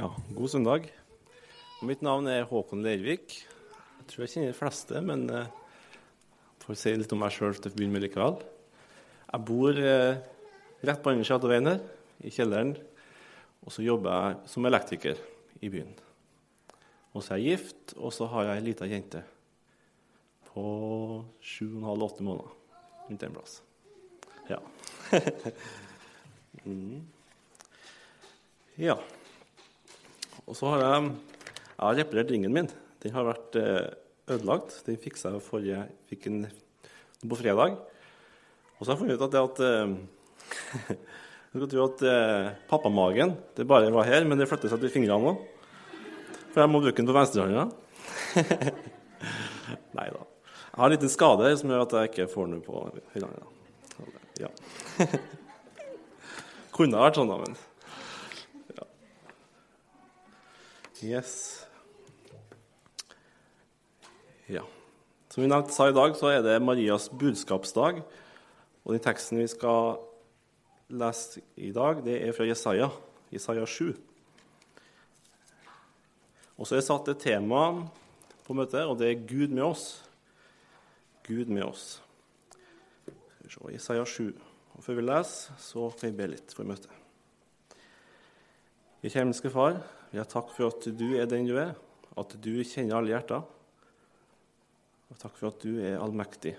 Ja, god søndag. Mitt navn er Håkon Leirvik. Jeg tror jeg kjenner de fleste, men jeg får si litt om meg sjøl til å begynne med likevel. Jeg bor eh, rett på andre siden av veien her, i kjelleren. Og så jobber jeg som elektriker i byen. Og så er jeg gift, og så har jeg ei lita jente på sju og en halv, åtte måneder. Rundt en plass. Ja. mm. Ja. Og så har jeg, jeg har reparert ringen min. Den har vært eh, ødelagt. Den fiksa jeg forrige fikk den på fredag. Og så har jeg funnet ut at, det at Du skal tro at eh, pappamagen det bare var her, men det flytter seg til fingrene òg. For jeg må bruke den på venstrehånda. Nei da. Jeg har en liten skade som gjør at jeg ikke får den på høyrehånda. Ja. Kunne vært sånn, da, men Yes. Ja. Som vi nevnte, sa i dag, så er det Marias budskapsdag. Og den teksten vi skal lese i dag, det er fra Jesaja, Jesaja 7. Og så er det satt et tema på møtet, og det er Gud med oss. Gud med oss. Skal vi se, Jesaja 7. Og før vi leser, så kan vi be litt for møtet. I himmelske Far, har takk for at du er den du er, at du kjenner alle hjerter. Og takk for at du er allmektig,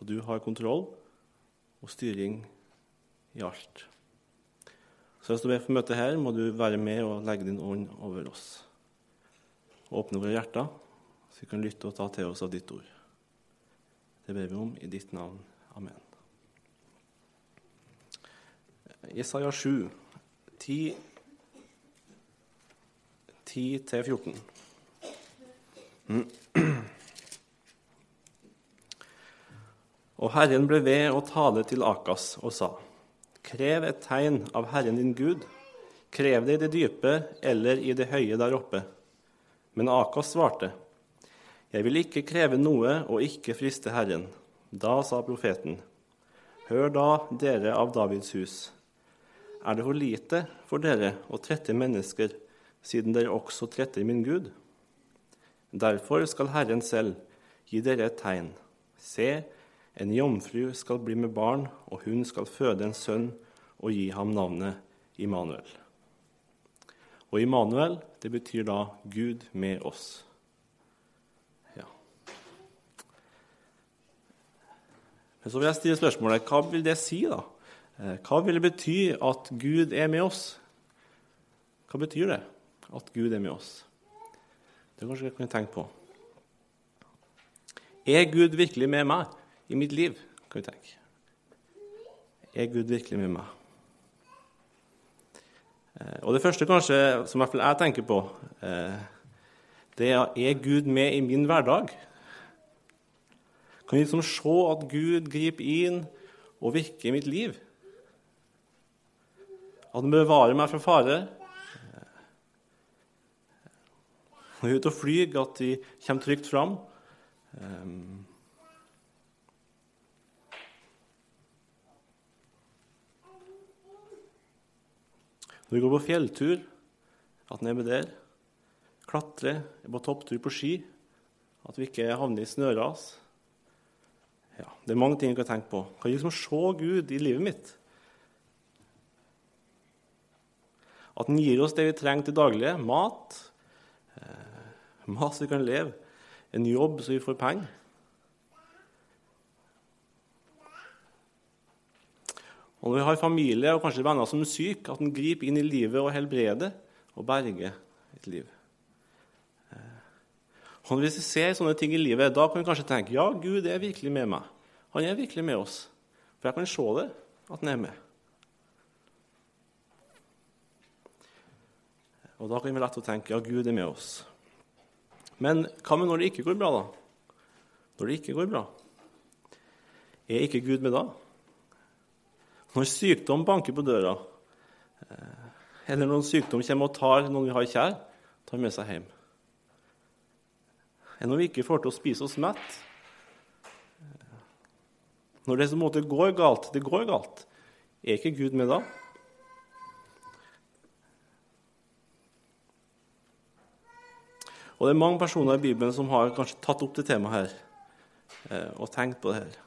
og du har kontroll og styring i alt. Så hvis du ber for møtet her, må du være med og legge din ånd over oss. Og åpne våre hjerter, så vi kan lytte og ta til oss av ditt ord. Det ber vi om i ditt navn. Amen. Jesaja 7, 10 10-14. Og Herren ble ved å tale til Akas og sa:" Krev et tegn av Herren din Gud. Krev det i det dype eller i det høye der oppe. Men Akas svarte, Jeg vil ikke kreve noe og ikke friste Herren. Da sa profeten, Hør da, dere av Davids hus. Er det for lite for dere å trette mennesker siden dere også tretter min Gud? Derfor skal Herren selv gi dere et tegn. Se, en jomfru skal bli med barn, og hun skal føde en sønn og gi ham navnet Immanuel. Og Immanuel, det betyr da Gud med oss. Ja. Men så vil jeg stille spørsmålet hva vil det si, da? Eh, hva vil det bety at Gud er med oss? Hva betyr det? at Gud er med oss. Det kanskje jeg kunne tenke på. Er Gud virkelig med meg i mitt liv? kan vi tenke. Er Gud virkelig med meg? Eh, og Det første kanskje, som i hvert fall jeg tenker på, eh, det er er Gud med i min hverdag? Kan vi liksom se at Gud griper inn og virker i mitt liv? At han bevarer meg fra fare, Når vi er ute og flyr, at de kommer trygt fram. Um, når vi går på fjelltur, at den er med der. Klatre, er på topptur på ski. At vi ikke havner i snøras. Ja, det er mange ting jeg kan tenke på. Kan jeg liksom se Gud i livet mitt? At han gir oss det vi trenger til daglig. Mat, mat så vi kan leve, en jobb så vi får penger. Og når vi har familie og kanskje venner som er syke, at en griper inn i livet og helbreder og berger et liv. Eh, og Hvis vi ser sånne ting i livet, da kan vi kanskje tenke ja, Gud er virkelig med meg. Han er virkelig med oss. For jeg kan se det, at han er med. Og da kan vi lett å tenke ja, Gud er med oss. Men hva med når det ikke går bra, da? Når det ikke går bra, er ikke Gud med da? Når sykdom banker på døra, eh, eller når sykdom kommer og tar noen vi har kjær, tar med seg hjem Enn når vi ikke får til å spise oss mett Når det som går galt, det går galt, er ikke Gud med da? Og det er mange personer i Bibelen som har kanskje tatt opp det temaet her eh, og tenkt på det her.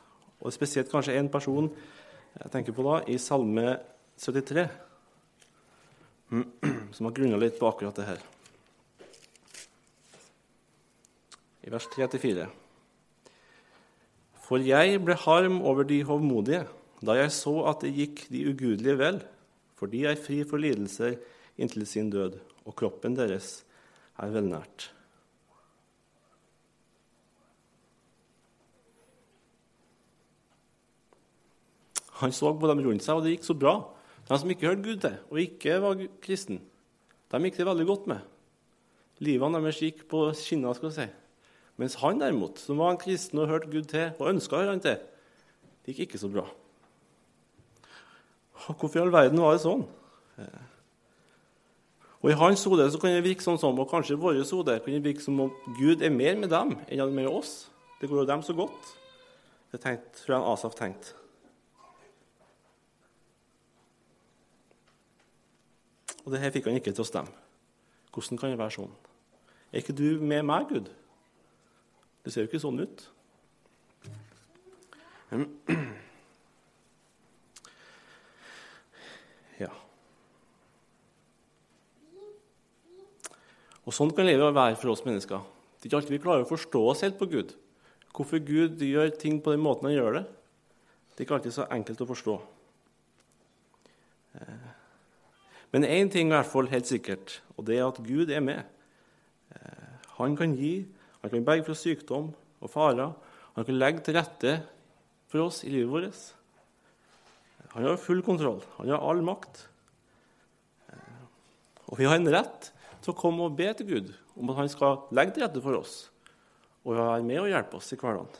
Og spesielt kanskje én person jeg tenker på da, i Salme 73, som har grunna litt på akkurat det her. I vers 3-4. For jeg ble harm over de hovmodige, da jeg så at det gikk de ugudelige vel, for de er fri for lidelser inntil sin død, og kroppen deres er velnært. Han så på dem rundt seg, og det gikk så bra. De som ikke hørte Gud til, og ikke var kristen, de gikk det veldig godt med. Livene deres gikk på skinner. skal vi si. Mens han derimot, som var en kristen og hørte Gud til, og ønska å høre han til, det gikk ikke så bra. Hvorfor i all verden var det sånn? Og I hans hode kan det virke sånn som, og kanskje i våre hode kan det virke som om Gud er mer med dem enn han med oss. Det går jo dem så godt. Det tenkte, tror jeg Asaf tenkte. Og det her fikk han ikke til å stemme. Hvordan kan det være sånn? Er ikke du med meg, Gud? Det ser jo ikke sånn ut. Ja. Og Sånn kan livet være for oss mennesker. Det er ikke alltid vi klarer å forstå oss helt på Gud. Hvorfor Gud gjør ting på den måten han gjør det. Det er ikke alltid så enkelt å forstå. Eh, men én ting er i hvert fall helt sikkert, og det er at Gud er med. Eh, han kan gi, han kan berge fra sykdom og farer. Han kan legge til rette for oss i livet vårt. Han har full kontroll. Han har all makt. Eh, og vi har en rett til å komme og be til Gud om at han skal legge til rette for oss og være med og hjelpe oss i hverdagen.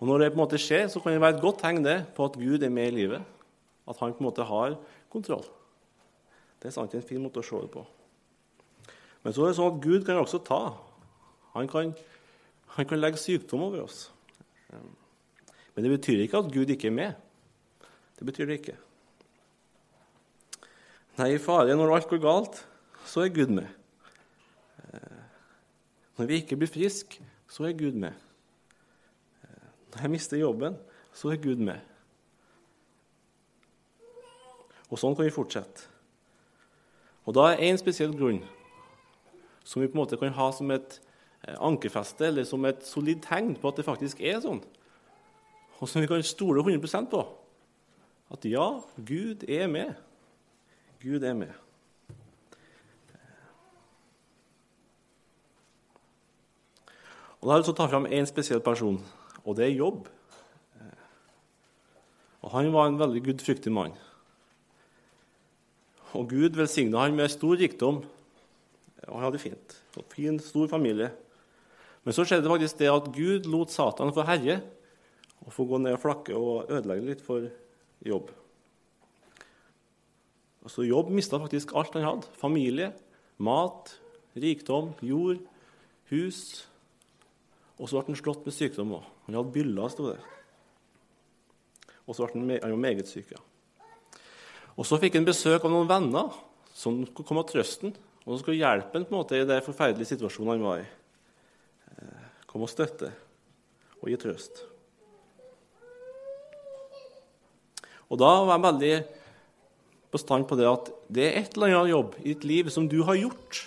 Og Når det på en måte skjer, så kan det være et godt tegn på at Gud er med i livet. At han på en måte har kontroll. Det er sant, en fin måte å se det på. Men så er det sånn at Gud kan også ta. Han kan, han kan legge sykdom over oss. Men det betyr ikke at Gud ikke er med. Det betyr det ikke. Nei, i fare når alt går galt, så er Gud med. Når vi ikke blir friske, så er Gud med. Når jeg mister jobben, så er Gud med. Og sånn kan vi fortsette. Og da er én spesiell grunn som vi på en måte kan ha som et ankerfeste eller som et solid tegn på at det faktisk er sånn, og som vi kan stole 100% på. At ja, Gud er med. Gud er med. Og Da har jeg lyst til å ta fram én spesiell person, og det er Jobb. Og Han var en veldig gudfryktig mann. Og Gud velsigna han med stor rikdom. Og han hadde det fint. Og fin, stor familie. Men så skjedde det faktisk det at Gud lot Satan få herje og få gå ned og flakke og ødelegge litt for Jobb. Og så Jobb mista faktisk alt han hadde. Familie, mat, rikdom, jord, hus. Og så ble han slått med sykdom òg. Han hadde byller, sto det. Og så ble han, han meget syk. ja. Og Så fikk han besøk av noen venner som kom og trøste ham. Og som skulle hjelpe ham på en måte i den forferdelige situasjonen han var i. Eh, kom og støtte og gi trøst. Og da var jeg veldig på stand på det at det er et eller annet jobb i ditt liv som du har gjort,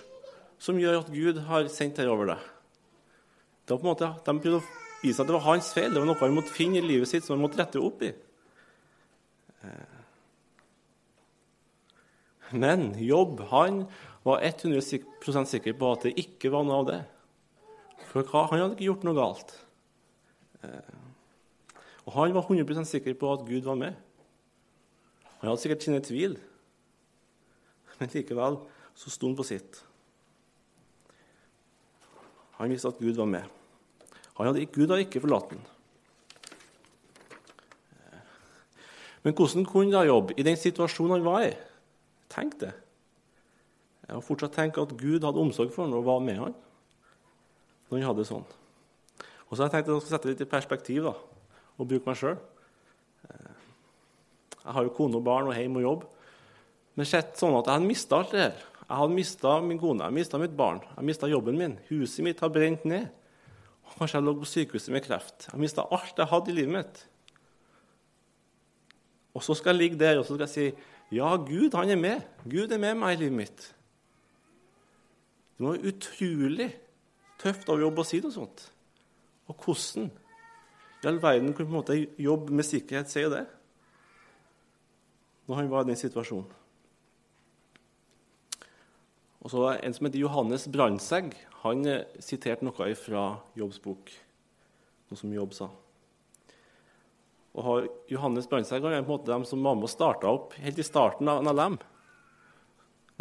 som gjør at Gud har sendt dette over deg. Det var på en måte, De prøvde å vise at det var hans feil. Det var noe han måtte finne i livet sitt som han måtte rette opp i. Men Jobb han var 100% sikker på at det ikke var noe av det. For hva? han hadde ikke gjort noe galt. Og han var 100% sikker på at Gud var med. Han hadde sikkert sine tvil, men likevel så sto han på sitt. Han visste at Gud var med. Hadde, Gud hadde ikke forlatt ham. Men hvordan kunne da Jobb, i den situasjonen han var i? Tenk det. Jeg har fortsatt tenkt at Gud hadde omsorg for ham og var med ham når han hadde det sånn. Og så har jeg tenkt at jeg skal sette det litt i perspektiv da, og bruke meg sjøl. Jeg har jo kone og barn og hjem og jobb. Men sett sånn at jeg hadde mista alt det her. Jeg hadde mista min kone, jeg mista mitt barn, jeg mista jobben min. Huset mitt har brent ned. Og Kanskje jeg lå på sykehuset med kreft. Jeg mista alt jeg hadde i livet mitt. Og så skal jeg ligge der og så skal jeg si ja, Gud han er med. Gud er med meg i livet mitt. Det var utrolig tøft av jobb å si noe sånt. Og hvordan i all verden kunne på en måte jobb med sikkerhet si det? Når han var i den situasjonen. Og så En som heter Johannes Brandtzæg, han eh, siterte noe fra Jobbs bok, noe som Jobb sa. Og Johannes Brandtzæger er på en måte dem som var med og starta opp helt i starten av NLM.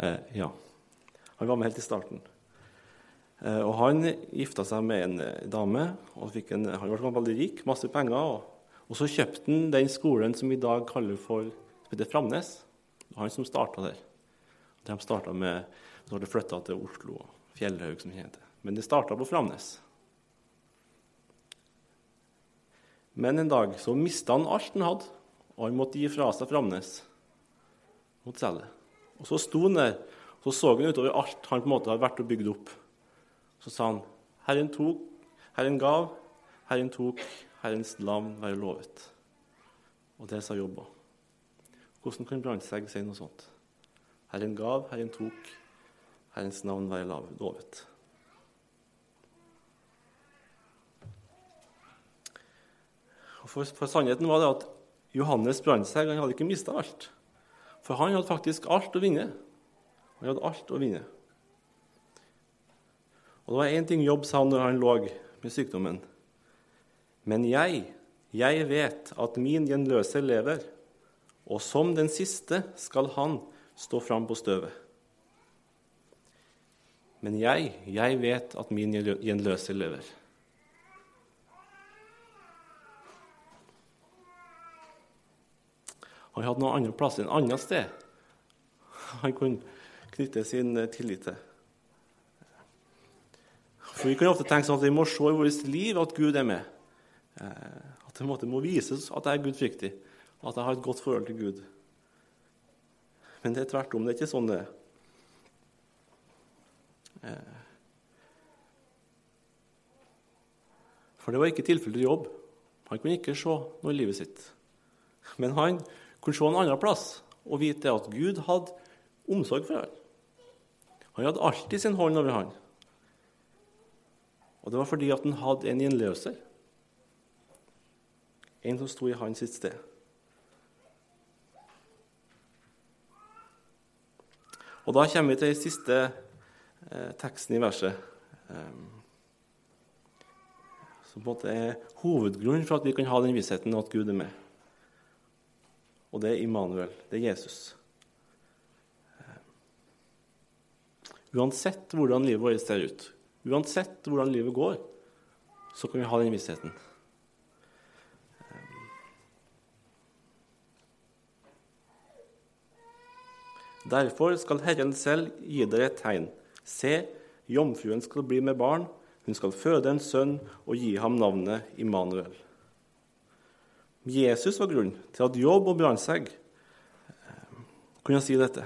Eh, ja, han var med helt i starten. Eh, og Han gifta seg med en eh, dame, og en, han ble veldig rik, masse penger. Og, og, så kjøpte han den skolen som vi i dag kaller for Framnes. Det var han som starta der. De starta med, Så har det flytta til Oslo og Fjellhaug, som det heter. Men det starta på Framnes. Men en dag så mista han alt han hadde, og han måtte gi fra seg Framnes. Måtte selge. Og så sto han der og så så han utover alt han på en måte hadde vært og bygd opp. Så sa han, Herren tok, Herren gav, Herren tok, Herrens navn være lovet. Og det sa Jobba. Hvordan kan Brandtzæg si noe sånt? Herren gav, Herren tok, Herrens navn være lovet. For, for, sannheten var det at Johannes Brandtzæg hadde ikke mista alt. For han hadde faktisk alt å vinne. Han hadde alt å vinne. Og Det var én ting Jobb sa når han lå med sykdommen. Men jeg, jeg vet at min gjenløser lever, og som den siste skal han stå fram på støvet. Men jeg, jeg vet at min gjenløser lever. Han hadde noen andre plasser, en annet sted han kunne knytte sin tillit til. For Vi kan ofte tenke sånn at vi må se i vårt liv at Gud er med. Eh, at det må vises at jeg er gudfryktig, at jeg har et godt forhold til Gud. Men det er tvert om. Det er ikke sånn det er. Eh, for det var ikke tilfellet til jobb. Han kunne ikke se noe i livet sitt. Men han kunne se en annen plass og vite at Gud hadde omsorg for ham. Han hadde alltid sin hånd over ham. Og det var fordi at han hadde en gjenløser. En som sto i hans sitt sted. Og Da kommer vi til den siste eh, teksten i verset. Eh, som på en måte er hovedgrunnen for at vi kan ha den vissheten at Gud er med. Og det er Immanuel. Det er Jesus. Eh, uansett hvordan livet vårt ser ut, Uansett hvordan livet går, så kan vi ha den vissheten. Derfor skal Herren selv gi dere et tegn. Se, jomfruen skal bli med barn, hun skal føde en sønn og gi ham navnet Immanuel. Jesus var grunnen til at Jobb og Brandtzæg eh, kunne si dette.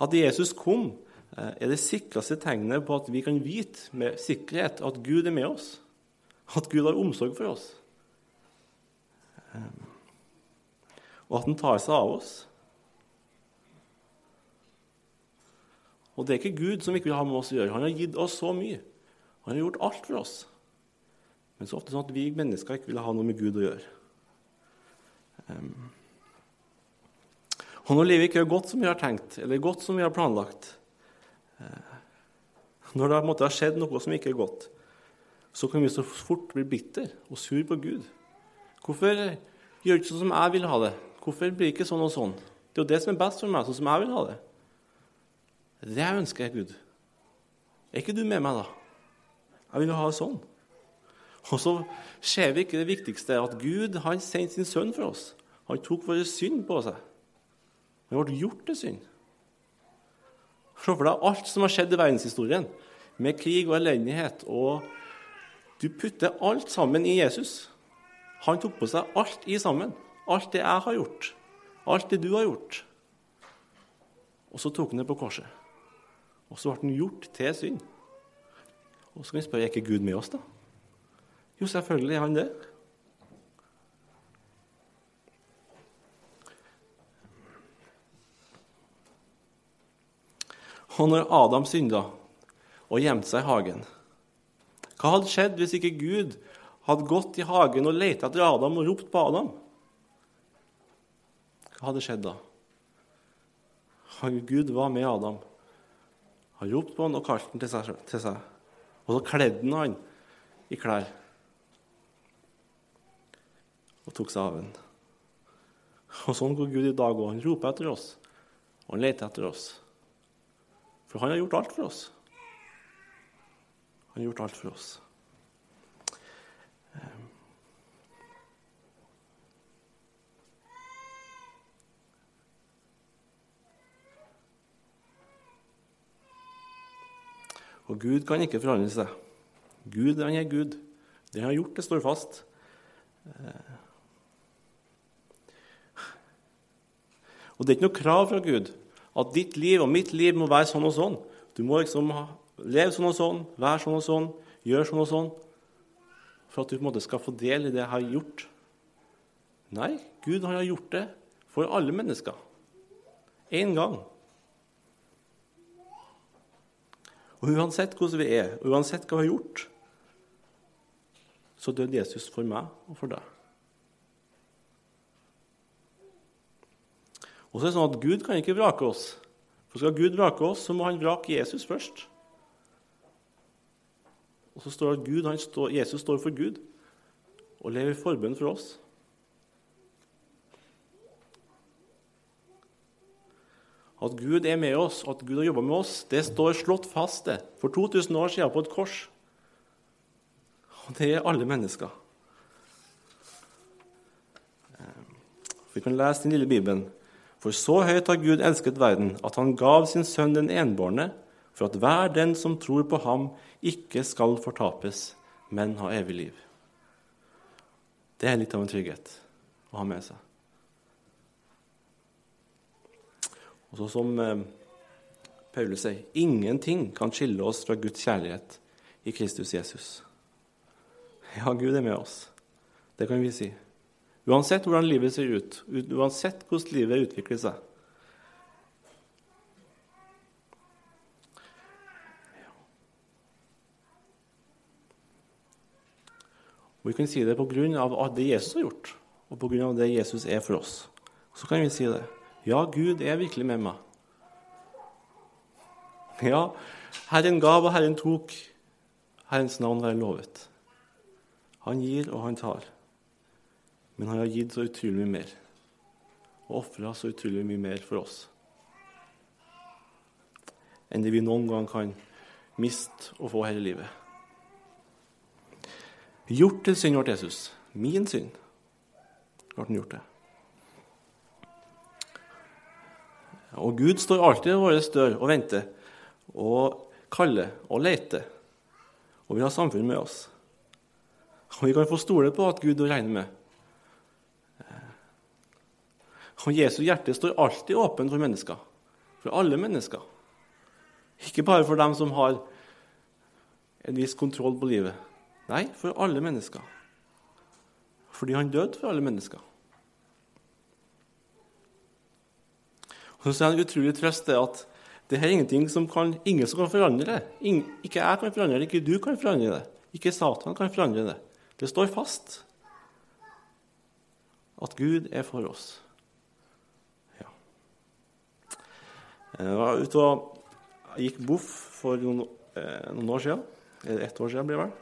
At Jesus kom Eh, er det sikreste tegnet på at vi kan vite med sikkerhet at Gud er med oss, at Gud har omsorg for oss, eh, og at han tar seg av oss. Og det er ikke Gud som ikke vil ha med oss å gjøre. Han har gitt oss så mye. Han har gjort alt for oss. Men så ofte sånn at vi mennesker ikke vil ha noe med Gud å gjøre. Og når livet ikke er godt som vi har tenkt, eller godt som vi har planlagt, Eh, når det måtte ha skjedd noe som ikke er godt, så kan vi så fort bli bitter og sur på Gud. Hvorfor gjør du ikke sånn som jeg vil ha det? Hvorfor blir det ikke sånn og sånn? Det er jo det som er best for meg, sånn som jeg vil ha det. Det ønsker jeg, Gud. Er ikke du med meg, da? Jeg vil ha det sånn. Og så ser vi ikke det viktigste, at Gud han sendte sin sønn for oss. Han tok vår synd på seg. Han ble gjort til synd. Se for deg alt som har skjedd i verdenshistorien, med krig og elendighet. Og du putter alt sammen i Jesus. Han tok på seg alt i sammen. Alt det jeg har gjort, alt det du har gjort. Og så tok han det på korset. Og så ble han gjort til synd. Og så kan vi spørre er ikke Gud med oss, da? Jo, selvfølgelig er han det. Og når Adam synda og gjemte seg i hagen Hva hadde skjedd hvis ikke Gud hadde gått i hagen og leita etter Adam og ropt på Adam? Hva hadde skjedd da? Gud var med Adam. Han ropte på han og kalte han til seg. Og så kledde han han i klær og tok seg av ham. Og sånn går Gud i dag òg. Han roper etter oss, og han leter etter oss. For han har gjort alt for oss. Han har gjort alt for oss. Og Gud kan ikke forandre seg. Gud han er Gud. Det han har gjort, det står fast. Og det er ikke noe krav fra Gud at ditt liv og mitt liv må være sånn og sånn. Du må liksom leve sånn og sånn, være sånn og sånn, gjøre sånn og sånn for at du på en måte skal få del i det jeg har gjort. Nei, Gud har gjort det for alle mennesker. Én gang. Og uansett hvordan vi er, og uansett hva vi har gjort, så døde Jesus for meg og for deg. Og så er det sånn at Gud kan ikke vrake oss. For Skal Gud vrake oss, så må han vrake Jesus først. Og så står det at Gud, står, Jesus står for Gud og lever i forbønn for oss. At Gud er med oss, at Gud har jobba med oss, det står slått fast det, for 2000 år siden på et kors. Og det er alle mennesker. Vi kan lese den lille Bibelen. For så høyt har Gud elsket verden, at han gav sin sønn den enbårne, for at hver den som tror på ham, ikke skal fortapes, men ha evig liv. Det er litt av en trygghet å ha med seg. Og så som eh, Paulus sier, ingenting kan skille oss fra Guds kjærlighet i Kristus Jesus. Ja, Gud er med oss. Det kan vi si. Uansett hvordan livet ser ut, uansett hvordan livet utvikler seg. Og Vi kan si det pga. det Jesus har gjort, og pga. det Jesus er for oss. Så kan vi si det. Ja, Gud er virkelig med meg. Ja, Herren gav, og Herren tok. Herrens navn være lovet. Han gir, og han tar. Men han har gitt så utrolig mye mer. Og ofra så utrolig mye mer for oss enn det vi noen gang kan miste og få hele livet. Gjort til synd ble Jesus. Min synd ble han gjort det. Og Gud står alltid ved våre dør og venter og kaller og leter og vil ha samfunn med oss. Og vi kan få stole på at Gud regner med. Og Jesu hjerte står alltid åpen for mennesker. For alle mennesker. Ikke bare for dem som har en viss kontroll på livet. Nei, for alle mennesker. Fordi han døde for alle mennesker. Og så er det en utrolig trøst det at det er ingenting som kan, ingen som kan forandre det. Ingen, ikke jeg kan forandre det, ikke du kan forandre det. Ikke Satan kan forandre det. Det står fast at Gud er for oss. Jeg var ute og gikk boff for noen, eh, noen, år siden. Eller ett år siden, blir det vel.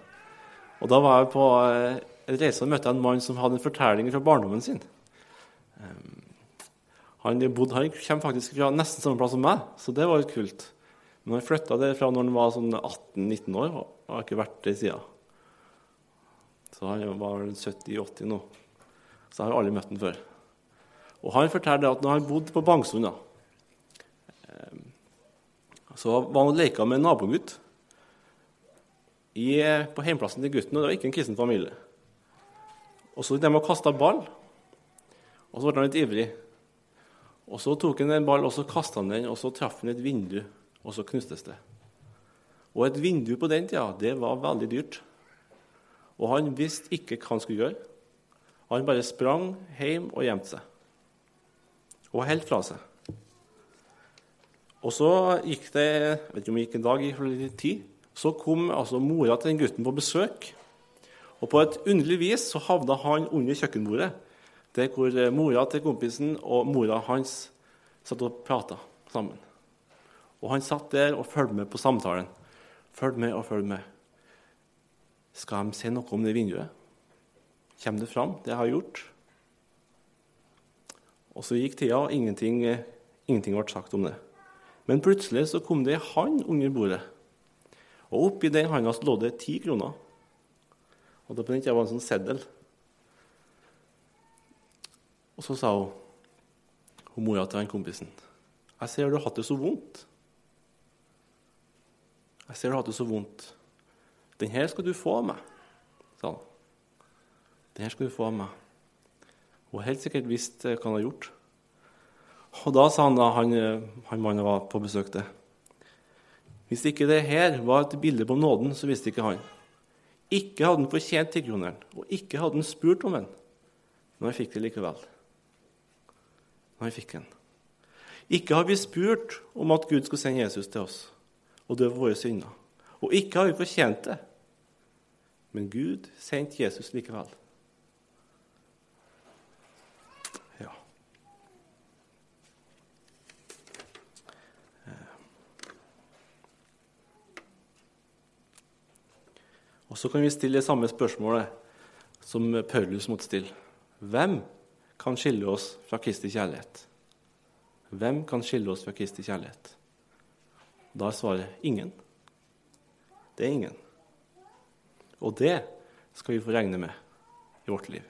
Og da var jeg på eh, en reise og møtte en mann som hadde en fortelling fra barndommen sin. Han, bodde, han kommer faktisk fra nesten samme plass som meg, så det var jo kult. Men han flytta derfra når han var sånn 18-19 år, og har ikke vært der siden. Så han var 70-80 nå. Så jeg har aldri møtt han før. Og han forteller at når han bodde på Bangsund, eh, så var han og leka med en nabogutt på heimplassen til gutten, og det var ikke en kristen familie. Og så de og kasta ball, og så ble han litt ivrig. Og Så tok han en ball og så kasta han den, og så traff han et vindu, og så knustes det. Og et vindu på den tida, det var veldig dyrt. Og han visste ikke hva han skulle gjøre. Han bare sprang hjem og gjemte seg. Og holdt fra seg. Og så gikk det jeg vet ikke om det gikk en dag, gikk litt tid, så kom altså mora til den gutten på besøk. Og på et underlig vis så havna han under kjøkkenbordet, der hvor mora til kompisen og mora hans satt og prata sammen. Og han satt der og fulgte med på samtalen. Følg med og følg med. Skal de si noe om det vinduet? Kommer det fram, det jeg har gjort? Og så gikk tida, og ingenting, ingenting ble sagt om det. Men plutselig så kom det ei hand under bordet. Og oppi den handa lå det ti kroner. Og det på den tida en sånn seddel. Og så sa hun, hun mora til han kompisen, 'Jeg ser du har hatt det så vondt.' 'Jeg ser du har hatt det så vondt. Den her skal du få av meg', sa han. Den her skal du få av meg. Hun har helt sikkert visst hva han har gjort. Og da sa han da han, han mannen var på besøk til Hvis ikke det her var et bilde på nåden, så visste ikke han. Ikke hadde han fortjent tikroneren, og ikke hadde han spurt om den. Men han fikk det likevel. Men han fikk den. Ikke har vi spurt om at Gud skulle sende Jesus til oss og dø for våre synder. Og ikke har vi fortjent det. Men Gud sendte Jesus likevel. Og så kan vi stille det samme spørsmålet som Paulus måtte stille. Hvem kan skille oss fra Kristi kjærlighet? Hvem kan skille oss fra Kristi kjærlighet? Da er svaret ingen. Det er ingen. Og det skal vi få regne med i vårt liv.